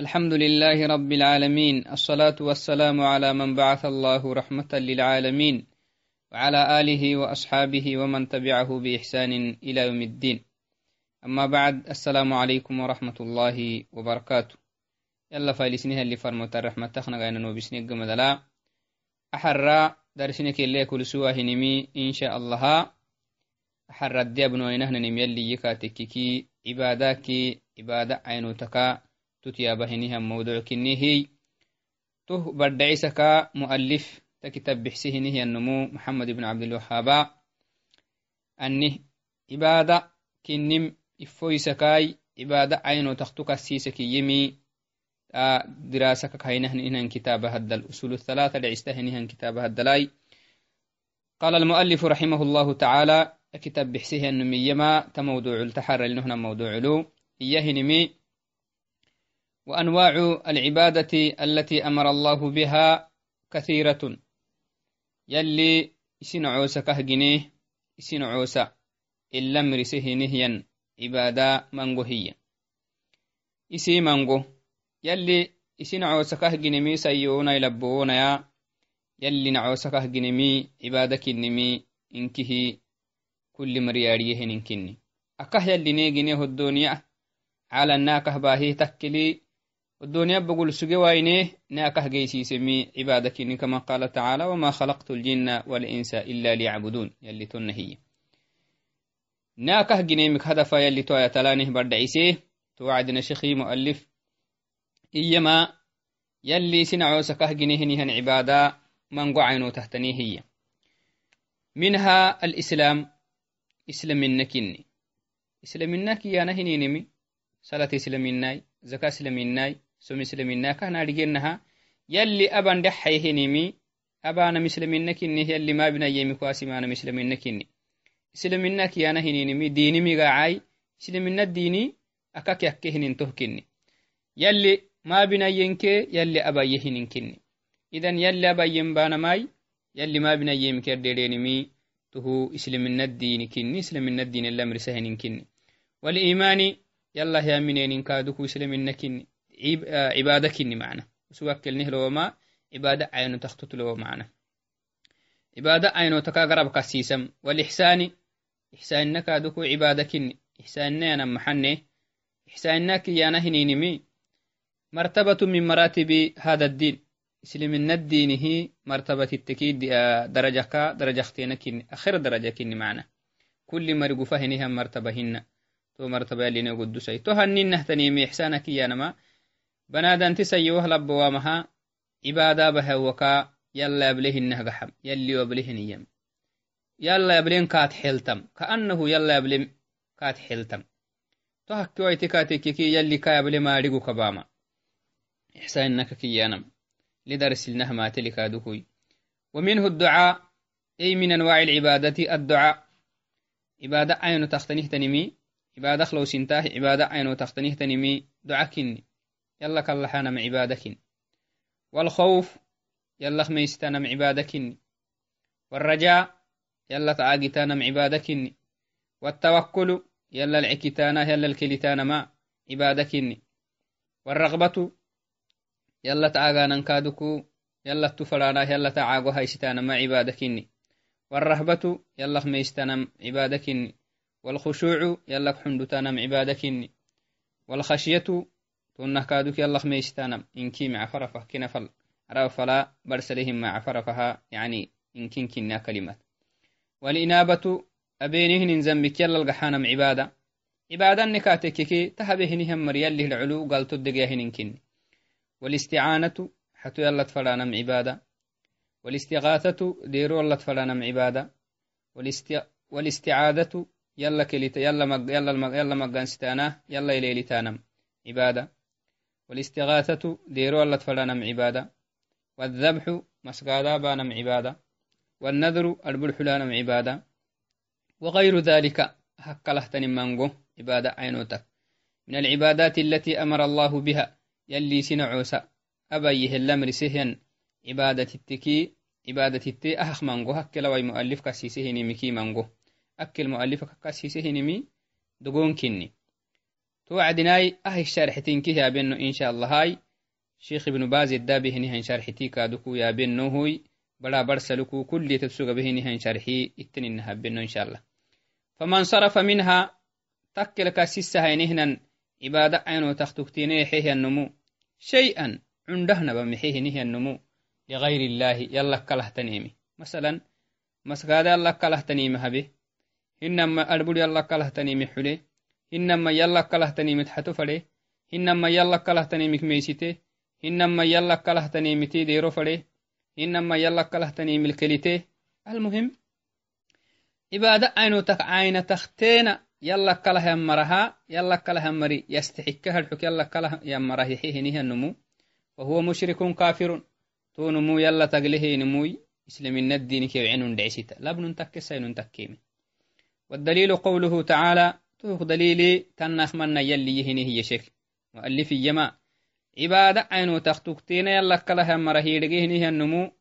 الحمد لله رب العالمين الصلاة والسلام على من بعث الله رحمة للعالمين وعلى آله وأصحابه ومن تبعه بإحسان إلى يوم الدين. أما بعد السلام عليكم ورحمة الله وبركاته. يلا فايلسنها اللي فرمت الرحمة تخنا غاينا نوبسني قمدلا. أحرى درسنك اللي كل سواه نمي إن شاء الله. أحرى الديابن وينهن نمي اللي يكاتككي عباداك عبادة عينوتكا. كنيهي. ته بدعيسك مؤلف تكتب بحسهنه النمو محمد بن عبد الوهاب. أنه عبادة كنم إفويسكاي عبادة عينو تختك السيسك يمي. دراسك كاينهن إنهن كتاب هذا الأصول الثلاثة لعستهنهن كتاب هدلاي قال المؤلف رحمه الله تعالى كتاب بحسه النمي يما تموضوع التحر لنهنا موضوع له إياه نمي وأنواع العبادة التي أمر الله بها كثيرة. يلي إسين عوسى كهجنيه إسين عوسى إلا مرسه نهيا عبادة منغو هي. إسي منغو. يلي إسين عوسى كهجنمي سيونا يلبونا يا. يلي نعوسى كهجنمي عبادة كنمي إنكه كل مرياريه إنكني أكه يلي نيجنيه الدنيا على الناكه باهي تكلي والدنيا بقول سجى وينه ناكه جيسيسمي عبادك كما قال تعالى وما خلقت الجن والإنس إلا ليعبدون يلي تنهي. ناكه جنيمك هدف يلي تويا تلانه برد عيسيه توعدنا شيخي مؤلف. إيما يلي سنعو سكه جنيه نهن عبادة من قعينو تحتنيه هي. منها الإسلام إسلام النكني إسلام النكي يا نهني نمي. صلاة إسلام الناي زكاة إسلام الناي. Somislemina kahna dhigenaha yalli aban dhexayhenimi abana mislemina kinni yalli mabinayemi kuasimana mislemina kinni islemina kiyana hininimi dinimigacai islemina dini akak yakke hinintoh kinni yalli mabinayenke yalli abaye hinin kinni idan yalli abayen banamai yalli mabinayemike derdenimi tuhu islemina dini kinni islemina dini lamrisa hinin kinni يلا يا منين كادوكو إسلامنا كني عبادة كني معنا. وسوكلنه لو ما عبادة عينو تخطط لو معنا. عبادة عينو تكا قرب كسيسم. والإحسان إحسانك أدوكو عبادة كني. إحساننا أنا محني. إحسانك يا نهنينمي مرتبة من مراتب هذا الدين. إسلام الدين هي مرتبة التكيد درجة كا درجة اختينا كني. آخر درجة كني معنا. كل مرقو فهنها مرتبة هن تو مرتبة نقول دوسي تو هنين نهتني إحسانك يا نما banadanti sayyoh labbowamaha ibada bahawaka yalla yablehinah gaxam yalli yablehiniyam yalla yablen kaat xeltam kaannahu yalla yablem kaat xeltam to hakki wayti kaatekeki yalli ka yable maadhigu kabama ixsaaninaka kiyanam lidarsilnah maateli kaadukuy ومنه الدعاء أي من أنواع العبادة الدعاء عبادة عين تختنيه تنمي عبادة خلو سنتاه عبادة عين تختنيه تنمي دعاء كني يلا كاللحانا مع عبادك والخوف يلا خميستانا مع عبادك والرجاء يلا تعاقتانا مع عبادك والتوكل يلا العكتانا يلا الكلتانا مع عبادك والرغبة يلا تعاقانا كادكو. يلا التفرانا يلا تعاقو هايستانا مع عبادك والرهبة يلا خميستانا عبادك والخشوع يلا حندتانا عبادك والخشية تونه كادوك يلا خميشتانم إنكي مع فرفه كنا فل أرى فلا برسلهم مع فرفها يعني إنكين كنا كلمات والإنابة أبينهن زنبك يلا القحانم عبادة عبادة نكاتككي تهبهنهم مريال العلو قال تدقيهن إنكين والاستعانة حتو يلا تفلانم عبادة والاستغاثة ديرو يلا تفلانم عبادة والاست... والاستعادة يلا كليت يلا مق... يلا المق... يلا مقانستانا يلا إليلتانم عبادة والاستغاثة ديرو الله تفلانم عبادة والذبح مسقادا بانم عبادة والنذر البلح لانم عبادة وغير ذلك حق لهتن منغو عبادة عينوتك من العبادات التي أمر الله بها يلي سنعوسا أبيه اللمر سهن عبادة التكي عبادة التي أخ منغو هك لوي مؤلف كسيسه نمكي منغو. أكل مؤلف كسيسه نمي دقون كني. توعدناي أهي الشارحتين كي يا بنو إن شاء الله هاي شيخ ابن باز الدابي هني شرحتي كادوكو يا بنو هوي بلا برسلكو كل تبسوغ به هني شرحي اتنينها بنو إن شاء الله فمن صرف منها تكلك سيسها هنهنا عبادة عينو تختكتيني حيه النمو شيئا عندهنا بمحيه نهي النمو لغير الله يلا كله تنيمي مثلا مسكاد يلا كله تنيمي هبه إنما أربول يلا كله تنيمي حلي إنما يلا كله تنيمي تحتو فلي إنما يلا كله تنيمي كميسيته إنما يلا كله تنيمي تيديرو فلي إنما يلا كله تنيمي الكليته المهم عبادة عينو تك عين تختينا يلا كله يمرها يلا كله يمري يستحكها الحك يلا كله يمره يحيه نهي النمو وهو مشرك كافر تو نمو يلا تقله نموي إسلام الدين كي عين دعسيتا لابن تكسين تكيمي توك دليلي تنخ من يلي يهني هي شك مؤلف يما عبادة عينو تختوكتين يلا كله يمره يدقيه النمو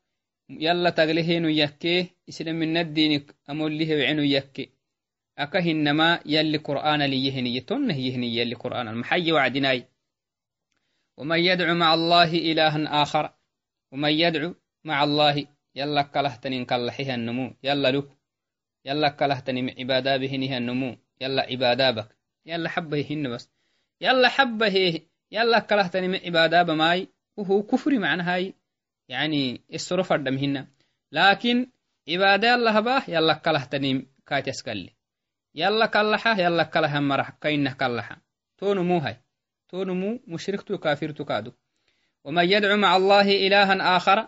يلا تقله نيكيه إسلام الدين أموليه وعينو يكيه أكا هنما يلي قرآن ليهني تنه يهني يلي قرآن المحي وعدناي. ومن يدعو مع الله إلها آخر ومن يدعو مع الله يلا كلهتني كلحها النمو يلا لك يلا كلهتني عبادة بهنها النمو يلا عبادة بك. يلا حبة هن بس. يلا حبة يلا كلهتني عبادة بماي. وهو كفر معنى هاي. يعني الصرف الدم لكن عبادة الله باه يلا كلهتني كاتيس كلي يلا كلحة يلا كلها مرح. كينه تونو مو هاي. تونو مو مشركتو كافرتو كادو. ومن يدعو مع الله إلها آخر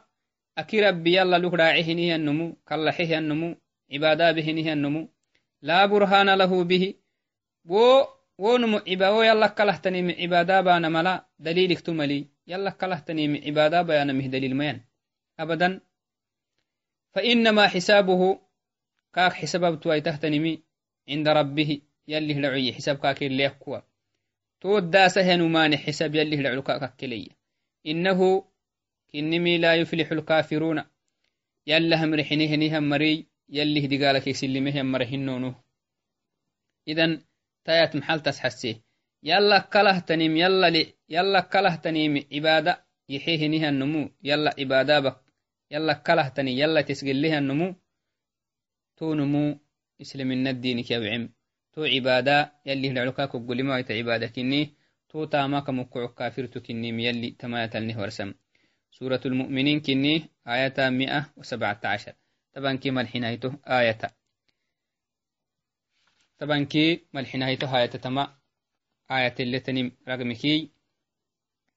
أكي ربي يلا لك راعيه النمو كلحه النمو عبادا به النمو لا برهان له به. و ونمو عباو يلا كلهتني من عبادا بانا ملا دليل اكتملي يلا كلهتني من عبادا بانا مه دليل ميان أبدا. فإنما حسابه كاك حساب بتواي تهتنمي عند ربه يلي لعي حساب كاكي اللي يكوى تود داسه نمان حساب يلي لعلو كاكي إنه كنمي لا يفلح الكافرون. يلا هم رحنيه نهم مري. يليه دقالك سلمه يمر هنونه إذن تايات محل تسحسيه يلا كله تنيم يلا لي يلا كله تنيم عبادة يحيه نها النمو. يلا عبادة بك. يلا كله تني يلا تسجل لها النمو. تو نمو إسلام الدينك يا بعم تو عبادة يلي لعلكاك قولي ما عبادة كني. تو تاماك مقع كافر تكني يلي تمايت النهورسم سورة المؤمنين كني آية 117 طبعا كي ملحنايته آية طبعا كي ملحنايته آية تما آية اللي تنم رقمكي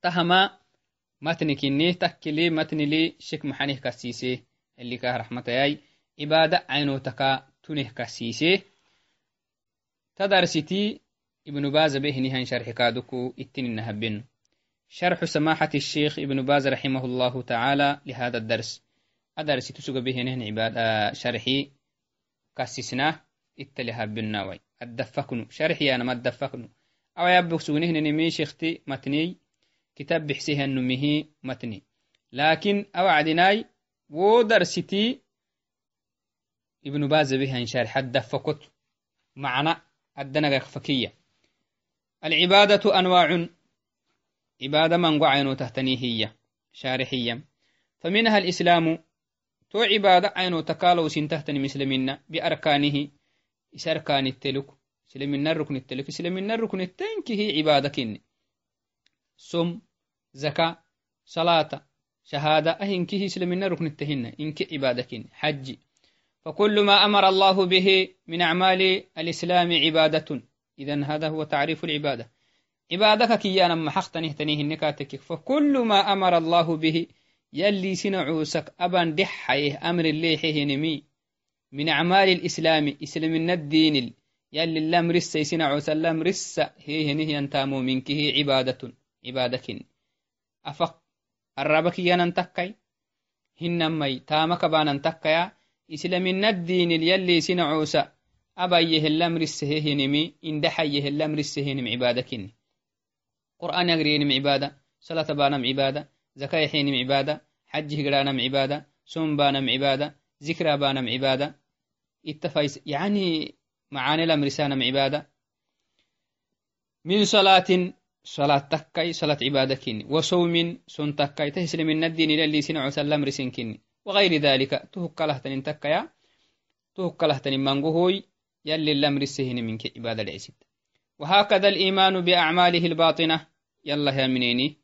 تهما متنك إني تكلي متن لي شك محنه كسيسي اللي كه رحمة ياي عبادة عينو تكا كاسيسي، كسيسي تدرستي ابن باز به نهان شرح كادوكو اتن النهبين شرح سماحة الشيخ ابن باز رحمه الله تعالى لهذا الدرس أدرس تسوق به نهن عبادة شرحي كسسنا اتلهبن ناوي الدفكنو شرحي أنا ما الدفكنو أو يبقى سونهن نمي شيختي متني. كتاب بحسيها النمه متني. لكن أوعدناي ودرستي ابن باز بها إن شارح. الدفكت معنى الدنقة فكية العبادة أنواع. عبادة من قعين تهتني هي. شارحية. فمنها الإسلام. تو عبادة عين تكالو سن تهتني مسلمين بأركانه إسركان التلك سلمنا الركن التلك سلمنا الركن التنك هي عبادة كن سم زكاة صلاة شهادة أهنكه سلمنا الركن التهن إنك عبادة كن حج. فكل ما أمر الله به من أعمال الإسلام عبادة. إذا هذا هو تعريف العبادة. عبادك كيانا محختنه تنيه النكاتك فكل ما أمر الله به يلي سنعوسك أبان دحيه أمر اللي حيه نمي من أعمال الإسلام إسلام الدين يلي اللام رسا سنعوس اللام رسا هيه نهي أنتامو منك هي عبادة عبادك أفق الربك يانا تكي هنمي تامك بانا تكيا إسلام الدين يلي سنعوس أبايه اللام رسه نمي إن دحيه اللام رسه نم عبادك قرآن يقرين عبادة صلاة بانم عبادة. زكاة حينم عبادة حج هقرانم عبادة صوم بانم عبادة ذكرى بانم عبادة. اتفايس يعني معاني الأمر سانم عبادة. من صلاة صلاة تكاي صلاة عبادة كني وصوم سن تكاي. تهسل من الدين للي سنع سلم رسن كني وغير ذلك تهك لهتن تكايا. تهك لهتن منقهوي يلي اللم رسهن منك عبادة العسد وهكذا الإيمان بأعماله الباطنة. يلا يا منيني.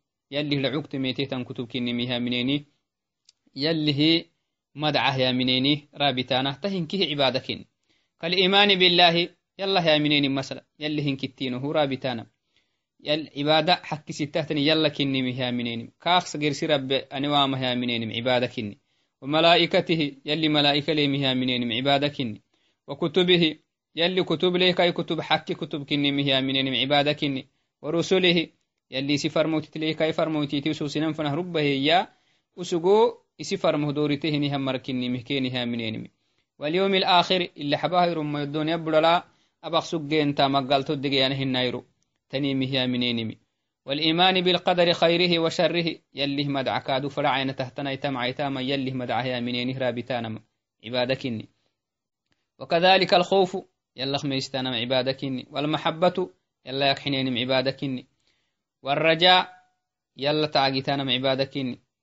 منيني يلي منيني يلي عرانا كبتيتن كتب كيني مها منيني يلي لعقت منيني هي مدعه يا منيني رابطانا تهن كه عبادكين كالإيمان بالله يلا يا منيني مثلا يلي هن كتينه رابطانا يل عبادة حكي ستهتني يلا كني مها منين كاخس غير رب أنواع مها منين عبادة كني وملائكته يلي ملائكة لي مها منين عبادة كني وكتبه يلي كتب لي كاي كتب حكي كتب كني مها منين عبادة كني ورسله يلي سفر موتت لي كاي فرموتي تيسوسنا فنه ربه يا وسقو سفر مهدورته نهم مركني مهكينها منين واليوم الآخر اللي حباه يرم الدنيا بدلا أبغى سجين تا مقالتو دقيانه النايرو تنيمي هي منينمي والإيمان بالقدر خيره وشره يليه مدع كادو فرعين تهتنا يتمع يتاما يليه مدع هي منينه رابتانا عبادكني وكذلك الخوف يلخ ميستانا عبادكني والمحبة يلا يكحنين عبادكني والرجاء يلا تعجتنا من عبادك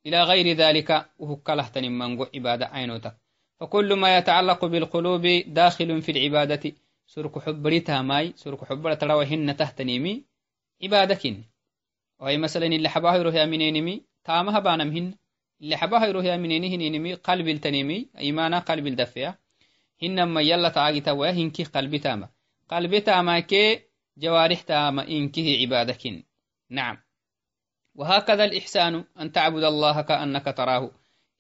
إلى غير ذلك وهو من عبادة عينوتك. فكل ما يتعلق بالقلوب داخل في العبادة. سرك حبرتها ماي سرك حبرة روهن تهتنمي عبادك وهي مثلا اللي حباه يروه يامنينمي تامها بانمهن اللي حباه يروه يامنينهنينمي قلب التنمي إيمانا قلب الدفيا. هنما يلا تعاقتا ويهنكي قلب تاما. قلب تاما كي جوارح تاما إنكي عبادكين نعم. وهكذا الإحسان أن تعبد الله كأنك تراه.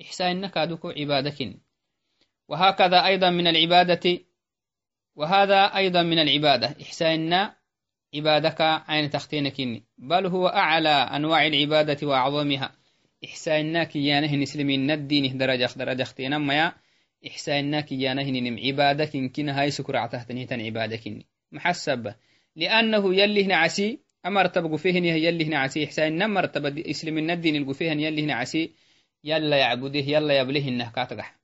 إحسانك دوك عبادك وهكذا أيضا من العبادة. وهذا أيضا من العبادة. إحساننا عبادك عين تختينك بل هو أعلى أنواع العبادة وأعظمها. إحساننا كيانه نسلمين الدين درجة درجة اختينا ما إحساننا كيانه نم عبادك كنا هاي سكرع تهتنيتن عبادك محسب. لأنه يلي نعسي أمر تبقى فيه يلي نعسي إحساننا مرتبة إسلام الدين القفيه يلي نعسي يلا يعبده يلا يبله إنه كاتقح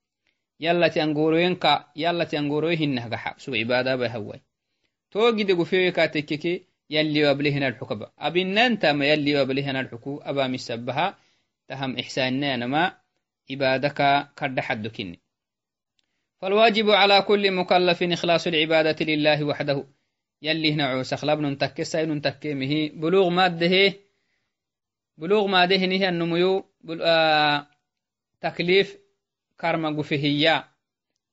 yala ti angoroyenka yala ti angoroye hinnahgaxa so ibadaba hawai togide gufeyoka tekkeke yalli wablehinalxukaba abinantama yalli wablehinalxuku abamisabaha taham ixsaannayanama عبادك كرد حدكني فالواجب على كل مكلف إخلاص العبادة لله وحده يلي هنا عوسى خلاب ننتك ساي ننتك مهي. بلوغ ماده بلوغ ماده نهي النميو. بل... آه... تكليف كرما قفهيا.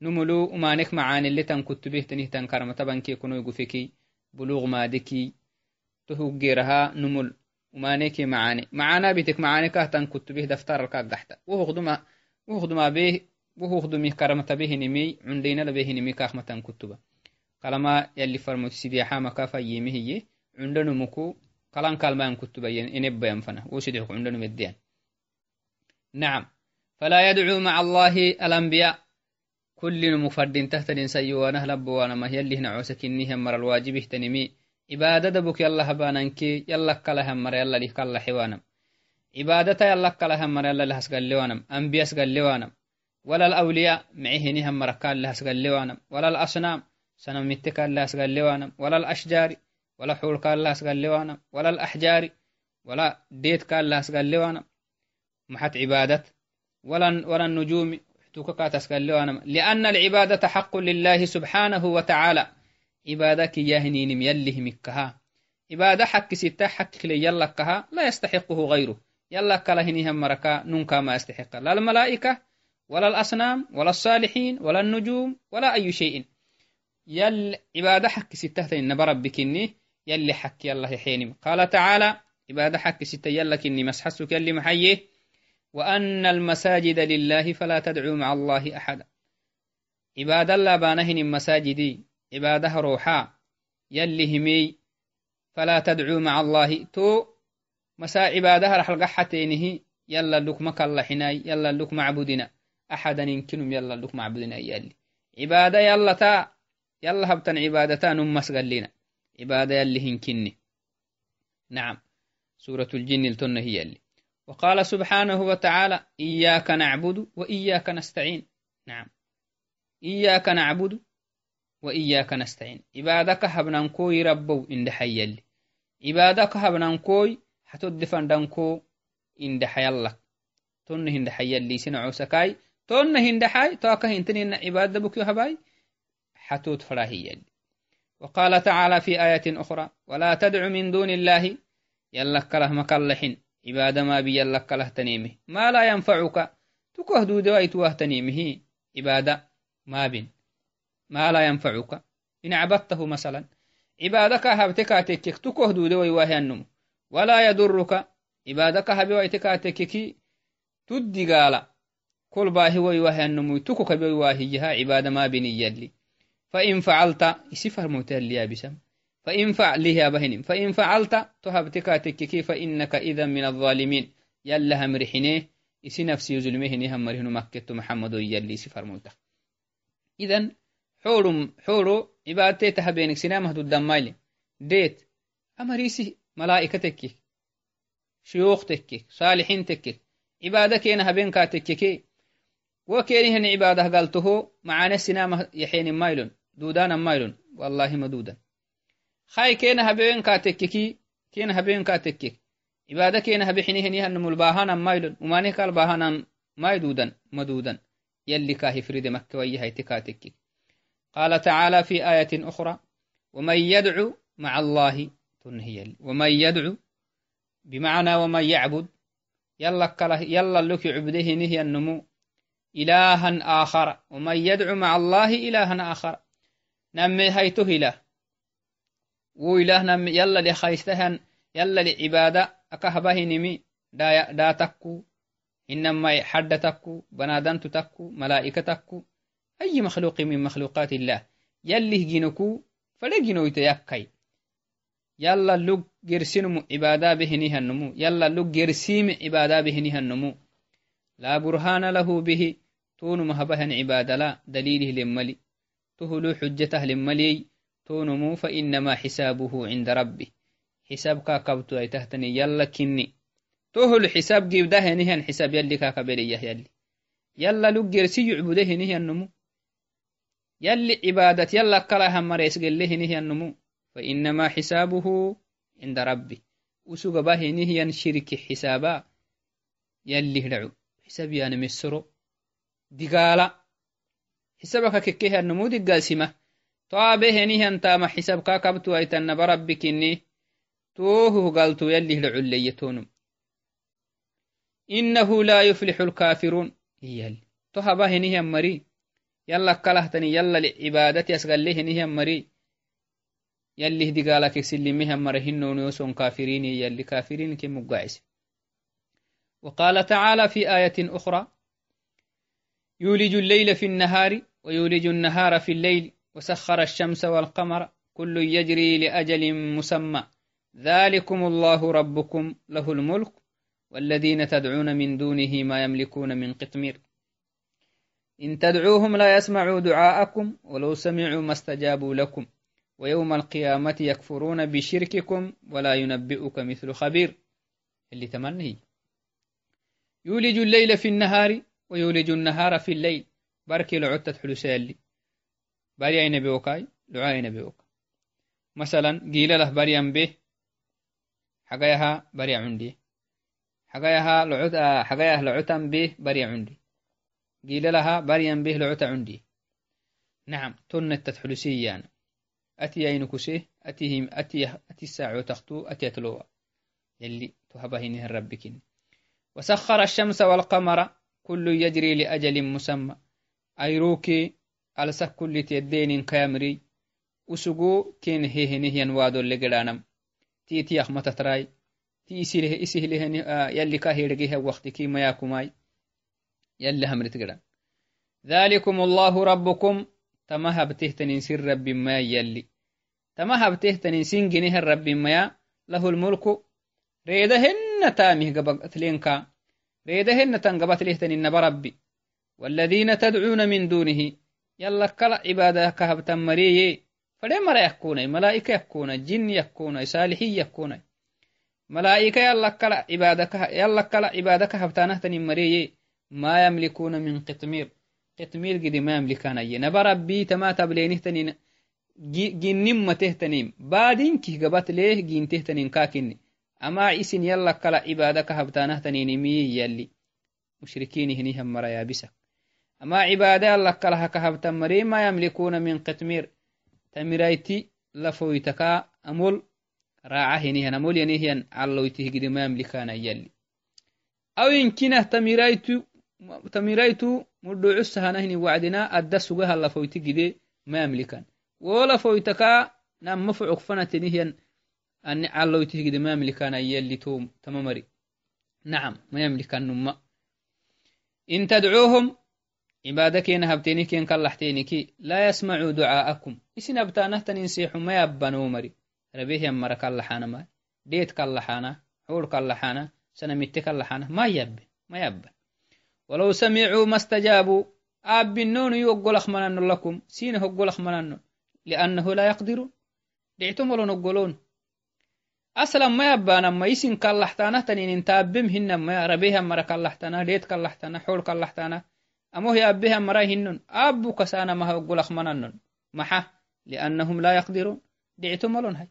نملو وما نكمع عن اللي تنكت به تنه تنكرم طبعا كي يكونوا يقفكي. بلوغ مادكي تهجرها نمل وما نكي معاني. معانا بيتك معاني كه تنكت به دفتر الكاد دحتا. وهو وهو به وهو خدمه كرمت به نمي. عندنا لبه نمي كاخ ما تنكتبه. Kalama yalli farmotisidiyaxamaka fayyemihiye cundanumuku kalan kalmayan kutubayen enebayan fana wo sidixku cundanumeddeyan nacam فلا يدعو مع الله الأنبياء كل مفردين تحت سيوانا لبوانا ما يلي هنا عوسك إنهم مر الواجب اهتنمي عبادة دبك يلا هبانانك يلا كلا مر يلا ليه كلا حوانا عبادة يلا كلا مر يلا لهس قال لوانم أنبياء قال لوانم ولا الأولياء معه نهم مركال لهس قال لوانم ولا الأصنام سنم متكال لهس قال لوانم ولا الأشجار ولا حول كال لهس قال لوانم ولا الأحجار ولا ديت كال لهس قال لوانم محت عبادة ولا ولا النجوم لأن العبادة حق لله سبحانه وتعالى. عبادك يهنين يله مكها. عبادة حق ستة حق لي يلكها لا يستحقه غيره. يلك لهنهم مركا ننكا ما يستحق. لا الملائكة ولا الأصنام ولا الصالحين ولا النجوم ولا أي شيء. يل عبادة حق ستة إن بربكني يلي حق يلا حيني. قال تعالى عبادة حق ستة يلا كني مسحسك يلي محيه وأن المساجد لله فلا تدعوا مع الله أحدا عباد الله بانهن المساجد عبادة روحا. يلي همي فلا تدعوا مع الله. تو مسا عبادها رح القحتينه يلا لك مكلا حناي يلا لك معبودنا أحدا يمكنهم يلا لك معبودنا يلي. عبادة يلا تا يلا هبتن عبادتا نمس قلنا عبادة يلي هنكني نعم. سورة الجن التن هي اللي وقال سبحانه وتعالى إياك نعبد وإياك نستعين. نعم. إياك نعبد وإياك نستعين. عبادك هبنانكوي ربو إن حيالي عبادك هبنانكوي حتد فندنكو إن حيالك تن هند حيالي سنعو سكاي. تن هند حي توك هنتنين عبادة بكيو هباي. حتوت فراهي وقال تعالى في آية أخرى ولا تدع من دون الله يلك كله مكلحين عبادة ما بي يلك كله تنيمه. ما لا ينفعك تكه دود ويتوه تنيمه. عبادة ما بين ما لا ينفعك. إن عبدته مثلا. عبادك هبتك تكك تكه دود ويواه النمو ولا يضرك. عبادك هبي ويتك تدي قال كل باهي ويواه النمو تكك بيواهيها عبادة ما بين يلي فإن فعلت يسفر موتال يا بسم فإن فعله بهن فإن فعلت تهبتك تككي فإنك إذا من الظالمين. يلا همرحنيه إسي نفسي يزلمه هم مرهن مكة محمد يلي سفر موتا إذن حولو حولو إبادتي تهبينك سنامة الدمالي ديت أمريسي تكك صالحين تكك عبادة كينا هبينكا تككي وكينهن عبادة قالته معانا سنامة يحين مايلون. دودانا مايلون. والله ما دودا. خاي كينا هبين كاتككي كينا هبين كاتكك عبادة كينا هبي حينهن يهن ملباهانا مايلون. وماني قال باهانا ماي دودا مدودا يلي كاهي فريد مكة ويهي تكاتكك قال تعالى في آية أخرى ومن يدعو مع الله تنهي ومن يدعو بمعنى ومن يعبد يلا كله يلا لك عبده نهي النمو. إلها آخر. ومن يدعو مع الله إلها آخر. نمي هيته إله وإله نم يلا لخيستهن يلا لعبادة أكهبه نمي دا, دا تكو إنما حد تكو بنادن تكو ملائكة تكو أي مخلوق من مخلوقات الله يلي جنكو فلا جنو يتيكي يلا لوك جرسينم عبادة بهنها النمو يلا لوك جرسيم عبادة بهنها النمو لا برهان له به تون مهبهن عبادة لا دليله لملي تهلو حجته لملي تونمو فإنما حسابه عند ربه. حساب كاكبتو أي تهتني يلا كني. تهل حساب جيب ده نهن حساب يلي كاكبريه يلي. يلا لقر سي يعبده نهي النمو يلي عبادة يلا كلا هم مريس له نهي النمو فإنما حسابه عند ربي وسوق به نهي شرك حسابا. يلي هدعو حساب يعني مسرو دقالا حسابك ككيها النمود القاسمة طابه نهان تام حسابك كبتو ايتان بربك اني توهو قلتو يليه لعليتون إنه لا يفلح الكافرون يل توها باه نهان مري يلا كلهتني يلا لعبادة يسغل له نهان مري يلي هدي قالك سلي مهم مرهن ونيوسون كافرين يلي كافرين كم وقال تعالى في آية أخرى يولج الليل في النهار ويولج النهار في الليل وسخر الشمس والقمر كل يجري لأجل مسمى. ذلكم الله ربكم له الملك والذين تدعون من دونه ما يملكون من قطمير. إن تدعوهم لا يسمعوا دعاءكم ولو سمعوا ما استجابوا لكم. ويوم القيامة يكفرون بشرككم ولا ينبئك مثل خبير. اللي تمنه يولج الليل في النهار ويولج النهار في الليل. بركي لعدت حلسالي باري اي نبي وكاي لعا اي نبي وكاي مثلا قيل له باري به حقايها باري عندي. حقايها لعوت آه، حقايها لعوت به باري عندي. قيل لها باري به لعوت عندي. نعم تنت تتحلوسي يعني. اتي اي نكسي اتيهم اتي أتي الساعة تختو أتي اتلوها يلي تهبهن ربكن وسخر الشمس والقمر. كل يجري لأجل مسمى. أيروكي ألسا كل تيدين كامري. أسقو كين هيه نهيان وادو اللي قلانم تي تي أخمت تراي. تي سيله إسيه له آه يلي كاهي رقيه وقت كي مياكو ماي يلي هم رتقران ذلكم الله ربكم. تمها بتهتنين سر رب ما يلي. تمها بتهتنين سنجنه الرب ما له الملك. ريدهن تامه قبق تلينكا ريده هن تنقبتليه إنب ربي والذين تدعون من دونه يلا كلا عبادة كهبتا مريه فلي مرا يكون ملائكة يكون جن يكون صالحي يكون. ملائكة يلا كلا عبادة يلا كلا عبادة كهبتانه تنين مريه ما يملكون من قطمير. قطمير قد ما يملكان أي. نبا ربي تما تبلينه تنين جنم متهتنين بعدين كي قبت ليه جين تهتنين كاكني amaa isin yala kala cibaada ka habtanahtaninimi yali mushrikiinihinihan marayabisa ama cibaade allakala haka habtan mari ma yamlikuna min qitmir tamirayti lafoytaka amol raacahinihan amol yanihiyan calloytihigidi ma yamlikana yali aw inkinah tamiraytu tamiraytu mudhucu wacdina adda sugaha lafoyti gide ma yamlikan. Wo lafoytaka namma fucuk أن علويته قد ما يملكان يلي توم تمامري. نعم ما يملكان نما إن تدعوهم عبادة كين هبتيني كين كلحتينيكي لا يسمعوا دعاءكم. إسن أبتانه تنسيح ما يبنو مري. ربيه يمر كلحانا ما ديت كلحانا حور كلحانا سنمت كلحانا ما يب ما يب. ولو سمعوا ما استجابوا أب النون يقول أخمنن لكم سين يقول أخمنن لأنه لا يقدرون. دعتم ولو نقولون. أصلا ما يبانا ما يسين كلحتانا تنين تابم هن ما ربيه يمر كلحتانا ديت كلحتانا حور كلحتانا أمه أبها مراهن أبو كسانا ما هو قلق منن محا لأنهم لا يقدرون دعتم لون هاي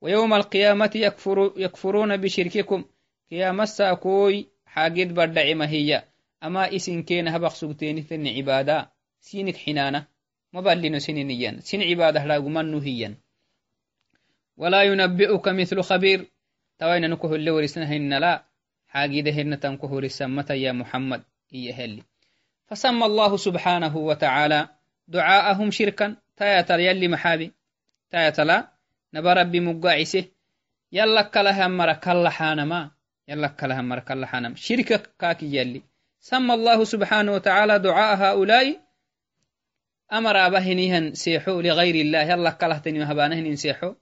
ويوم القيامة يكفر يكفرون بشرككم قيامة ساكوي حاجد بدع ما هي أما إسن كين هبق سبتين ثن عبادة سينك حنانة ما بلين سنينيا سن عبادة لا منو هيا ولا ينبئك مثل خبير. توين نكه اللي ورسنهن لا. حاجده هن تنكه رسمة يا محمد. هي هلي فسمى الله سبحانه وتعالى دعاءهم شركا. تايتل يلي محابي. تايتلا نبا ربي مقاعسه. يلا كلها مرة كلحانا ما يلا كلها مرة كلحانا شركة كاكي يلي سمى الله سبحانه وتعالى دعاء هؤلاء. أمر بهنهن سيحو لغير الله. يلا كلهتني مهبانهن سيحو.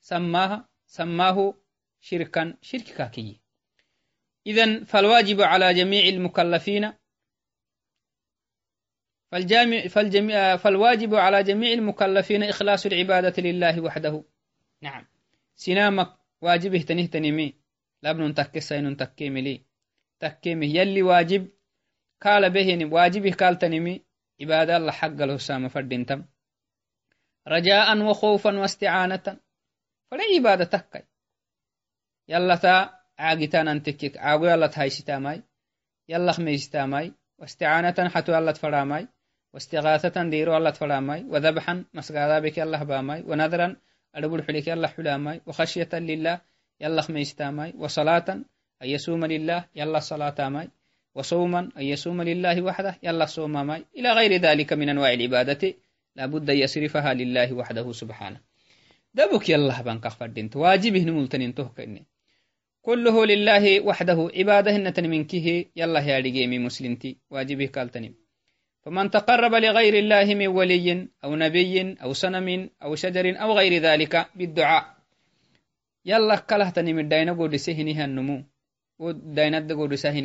سماها سماه شركا شرك كاكي إذن فالواجب على جميع المكلفين فالجامع فالجميع فالواجب على جميع المكلفين إخلاص العبادة لله وحده. نعم. سنامك واجبه تنه تنمي لابن تكسين تكيملي تكيمه يلي واجب. قال به واجبه قال تنمي عبادة الله حق الهسام فردنتم رجاء وخوفا واستعانة. فلا عبادة تكي يلا تا عاقتان انتكك عاقو يلا تهاي ماي يلا خميس ماي واستعانة حتو يلا تفراماي واستغاثة ديرو الله تفلاماي وذبحا مسقادا بك الله باماي ونذرا أدبر حليك الله حلاماي وخشية لله يلا خميستاماي وصلاة أن يصوم لله يلا صلاة ماي وصوما أن يصوم لله وحده يلا صوم ماي إلى غير ذلك من أنواع العبادة لابد أن يصرفها لله وحده سبحانه دبك يلا بانك فردنت واجبه نمولتنين تهكني كله لله وحده عبادة نتن منكه يلا يا رجيمي مسلمتي واجبه قالتني فمن تقرب لغير الله من ولي أو نبي أو سنم أو شجر أو غير ذلك بالدعاء. يلا كله تنم الدين قد سهنها النمو ودين قد سهن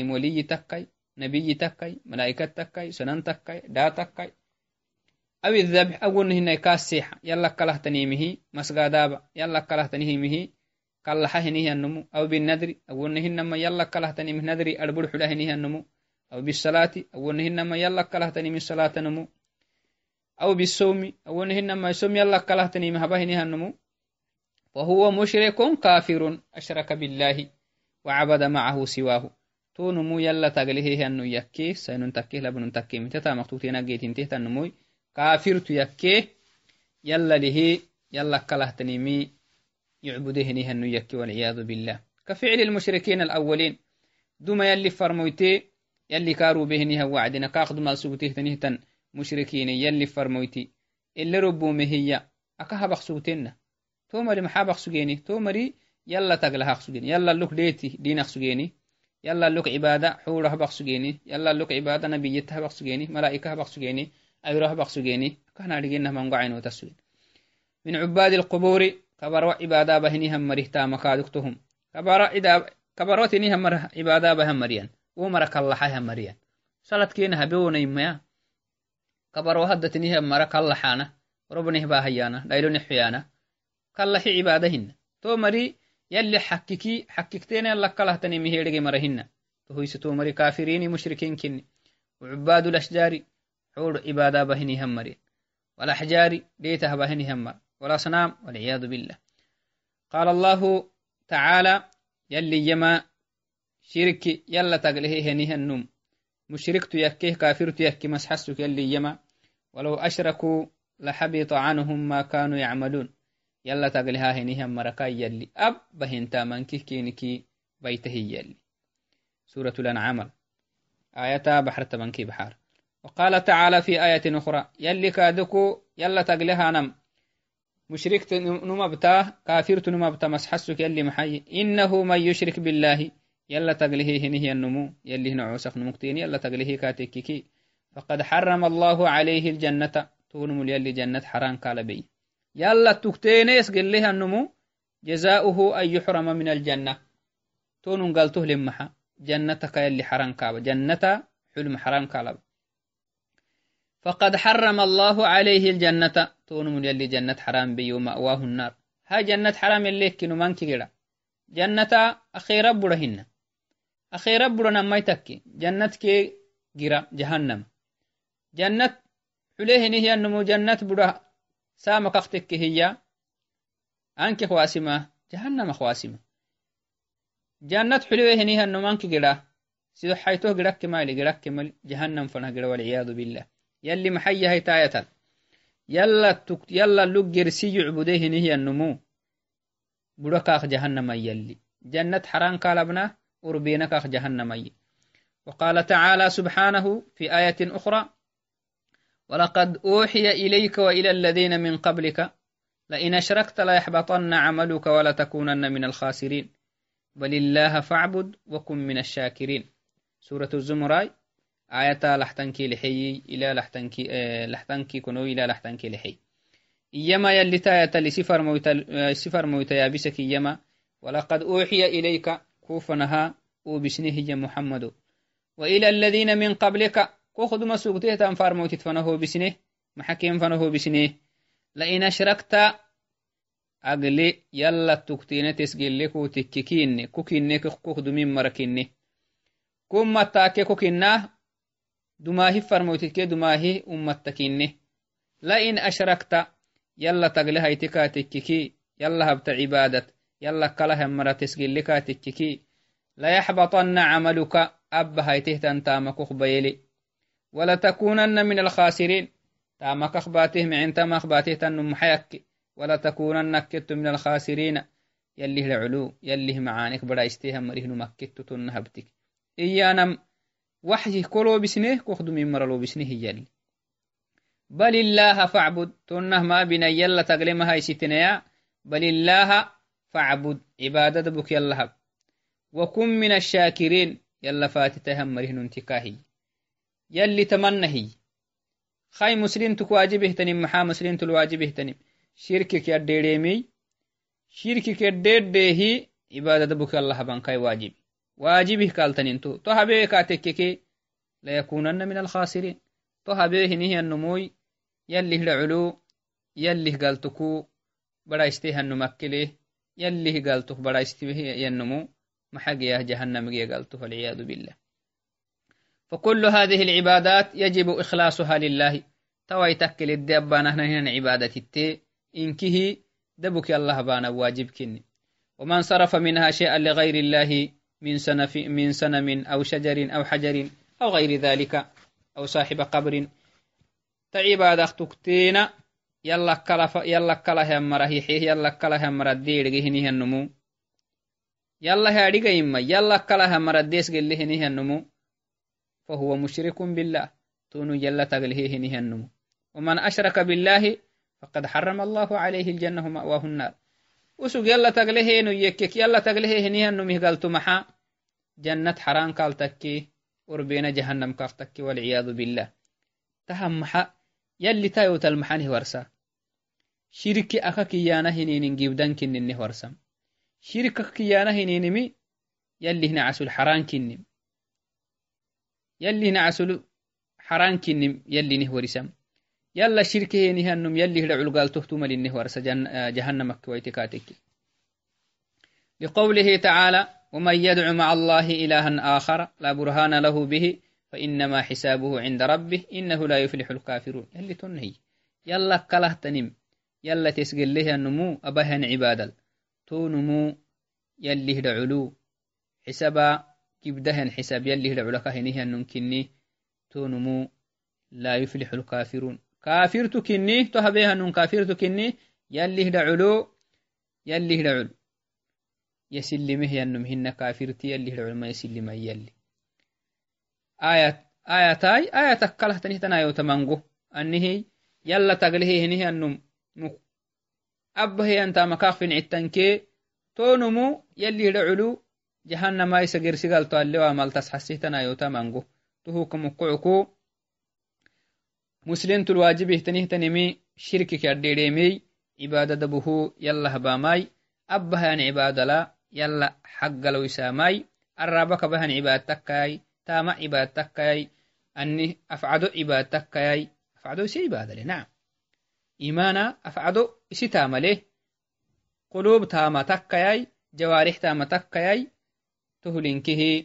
نبي تكي ملائكة تكي سنن تكي دا تكي أو الذبح أقول هنا كاسيحة يلا كله تنيمه مسقادابا يلا كله تنيمه كالله هنيه النمو. أو بالندر أقول هنا يلا كله تنيمه ندري حلا هنيه النمو. أو بالصلاة أو نهنما يلا كلهتني من صلاة نمو. أو بالصوم أو نهنما يصوم يلا كلهتني مهبهنها النمو. وهو مشرك كافر أشرك بالله وعبد معه تو نمو يلا له يلا كلهتني مي يعبدهنه أنه يكي والعياذ بالله. كفعل المشركين الأولين دوما يلي فرمويتي يلي كارو بهنها وعدنا كاخد ما سوته تنهتن مشركين يلي فرمويتي. اللي ربو مهيا أكها بخسوتنا تومري محا بخسوجيني تومري يلا تقلها خسوجيني يلا لك ديتي دين خسوجيني يلا لك عبادة حورها بخسوجيني يلا لك عبادة نبيتها بخسوجيني ملائكة بخسوجيني أيروها بخسوجيني كان أرجينا من قعين وتسوين من عباد القبور كبر عبادة بهنهم مريتا مكادكتهم كبر kabarotiniha mara cibaadabaha mariyan wo mara kallaxaha mariyan saladkeena habewonaimmaya kabaro haddatiniha mara kallaxaana robnih bahayana dhailonexuyana kallaxi cibaadahina to mari yalli xakkiki xakkikteena yallakkalahtanimi hedhege mara hina tohoyse to mari kafirini mushrikinkinni وعباد الأشجار حور عبادة بهني همرين والأحجار ديتها بهني همر. والأصنام والعياذ بالله. قال الله تعالى يلي يما شرك يلا تقله هنيه النوم مشركت يكيه كافرت يكي مسحسك يلي يما ولو أشركوا لحبط عنهم ما كانوا يعملون. يلا تقلها هنيه مركا يلي. أب بهنتا منكي كينكي بيته يلي. سورة الأنعام. آية بحر تبنكي بحار. وقال تعالى في آية أخرى يلي كادكو يلا تقلها نم. مشركت نمبتا كافرت نمبتا مسحسك يلي محي. إنه من يشرك بالله يلا تقليه هنه النمو. يلي نعوسخ نمكتين يلا تقليه كاتككي. فقد حرم الله عليه الجنة. تونم يلي جنة حرام كالبي يلا تكتينيس قل لها النمو. جزاؤه أن يحرم من الجنة. تونم قالته لمحا. جنتك يلي حرام كابا جنة حلم حرام كالب فقد حرم الله عليه الجنة. تونم يلي جنة حرام بي ومأواه النار. ها جنة حرام يلي كنو مانك جدا جنة أخيرا برهن أخيرا برنا ما يتكي. جنة كي جرا جهنم. جنة حليه نهي النمو جنة بره سام كختك هي. أنك خواسمة. جهنم خواسمة. جنة حلوة نهي النمو أنك جرا سيدو حيتوه جراك مالي جراك مال جهنم فنه جرا والعياذ بالله. يلي محيا هي تاية يلا تك يلا لجر سي يعبديه نهي النمو. بركاخ جهنم يلي. جنة حران قالبنا أربينك جهنم وقال تعالى سبحانه في آية أخرى ولقد أوحي إليك وإلى الذين من قبلك لئن أشركت ليحبطن عملك ولتكونن من الخاسرين. بل الله فاعبد وكن من الشاكرين. سورة الزمراء. لحتنكي كنو إلى لحتنكي لحي. إيما يلي تاية لسفر مويتا سفر مويتا يابسك إيما. ولقد أوحي إليك كوفنها وبسنه يا محمد. وإلى الذين من قبلك كوخد ما سوقته تنفار موتت فنهو بسنه محكيم فنهو بسنه. لئن أشركت أقلي يلا تكتين تسجل لك وتككين كوكين كوخد من مركين كم متاكي كوكينا دماهي فرموتك دماهي أمتكين لئن أشركت يلا تقلي هيتكا تككي يلا هبت عبادة يلا كلها مرة تسجل لك تككي ليحبطن عملك أب هيته تنتامك خبيلي ولتكونن من الخاسرين تامك أخباته معين تام أخباته تنم محيك ولتكونن كت من الخاسرين يليه العلو يليه معانك بدا استيهم وحي كلو بسنه كخدو من مرلو بسنه يلي بل الله فاعبد تنه ما بنا يلا تقلمها يستنيا. بل الله فاعبد عبادة بك يلا وكن من الشاكرين يلا فاتتهم مريه ننتكاهي يلي تمنهي. خاي مسلم تكواجبه تنم محا مسلم تلواجبه تنم. شركك يديريمي. شركك يديريه عبادة بك الله بانكاي واجب. واجبه قال تنينتو تو هبه كاتككي ليكونن من الخاسرين. تو هبه نهي النموي يلي العلو يلي قالتكو بڑا استيه النمكله يلي قالتك بڑا استيه ينمو. محقيا جهنم قالته والعياذ بالله. فكل هذه العبادات يجب إخلاصها لله. توي تكل الدبانة هنا عبادة التي. إنكه دبك الله بانا واجب كني. ومن صرف منها شيئا لغير الله من سنف من سنم أو شجر أو حجر أو غير ذلك أو صاحب قبر. تعبادة تكتين يلا كلا يلا كلا هم مرهيحيه يلا كلا هم ردير جهنيه النمو يلا هادي إما يلا كلا هم رديس جلهنيه النمو فهو مشرك بالله. تونو جل تغليه نهي النمو ومن أشرك بالله فقد حرم الله عليه الجنة مأواه النار. وسوق يلا تغليه نو يكك يلا تغليه نهي النمو قالت محا جنة حرام قال تكي وربين جهنم قال تكي والعياذ بالله. تهم محا يلي تايو تلمحانه ورسا. شركي أكا كيانا هنين جيبدان كننه ورسم شركك كيانا هنينمي يلي هنا عسل حران كنم يلي هنا عسل حران كنم يلي نه ورسم يلا شركه نهنم يلي هنا علقال تهتم لنه ورس جهنم كويتكاتك لقوله تعالى ومن يدع مع الله إلها آخر لا برهان له به فإنما حسابه عند ربه إنه لا يفلح الكافرون. يلي تنهي. يلا كله تنم يلا تسجل له النمو أبهن عبادل تو نمو يلي هدعلو حسابا كبدهن حساب يلي هدعلك هنيه النمكني تو نمو لا يفلح الكافرون. كافرت كني تهبيها نون كافرت كني يلي هدعلو يلي هدعلو يسلمه ينم هن كافرتي هدعلو ما يسلم يلي آية آية تاي آية تكله تنهتنا يوتمانغو أنه يلا تقله هنيه النم أبه أنت مكافن عتنكي تونمو يلي رعلو. جهنم أي سجر سجل تالي وعمل تسحسيتنا يوتا مانغو تهوك مقعكو مسلم الواجب اهتنيه تنمي شرك كرديريمي عبادة دبهو يلا هباماي. أبها عبادة لا. يلا حق لو يساماي. الرابك بهن عبادتكاي. تاما عبادتكاي. أني أفعدو عبادتكاي. أفعدو سي عبادة نعم إيمانا أفعدو إسي تامله. قلوب تاما تكياي جوارح تاما تكياي تهلنكه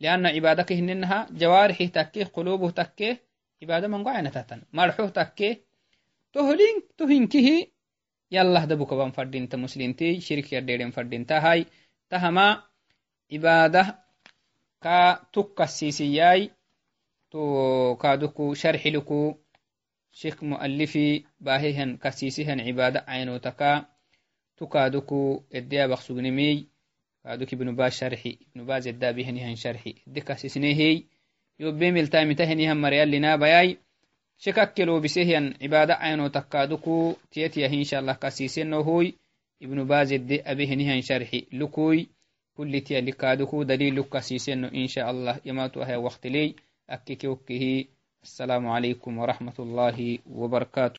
لأن عبادك هننها. جوارح تكيه قلوبه تكيه عبادة من قعنا تاتن مرحوه تكيه تهلين تهنكه يلا دبك بان فردين تمسلين شرك يردين فردين تهاي تهما عبادة كا تكسيسياي تو كادوكو شرح لكو شيخ مؤلفي باهيهن كسيسيهن عبادة عينو تكا تكادوكو اديا بخسوغنمي كادوك ابن باز شرحي ابن باز شككلو بسيهن عبادة عينو تكادوكو تيتيا إن شاء الله كسيسنو هوي ابن باز ادي أبيهنهن شرحي لكوي. كل تيا لكادوكو دليل كسيسنو إن شاء الله. يماتو أهي وقت لي. أكيكي السلام عليكم ورحمة الله وبركاته.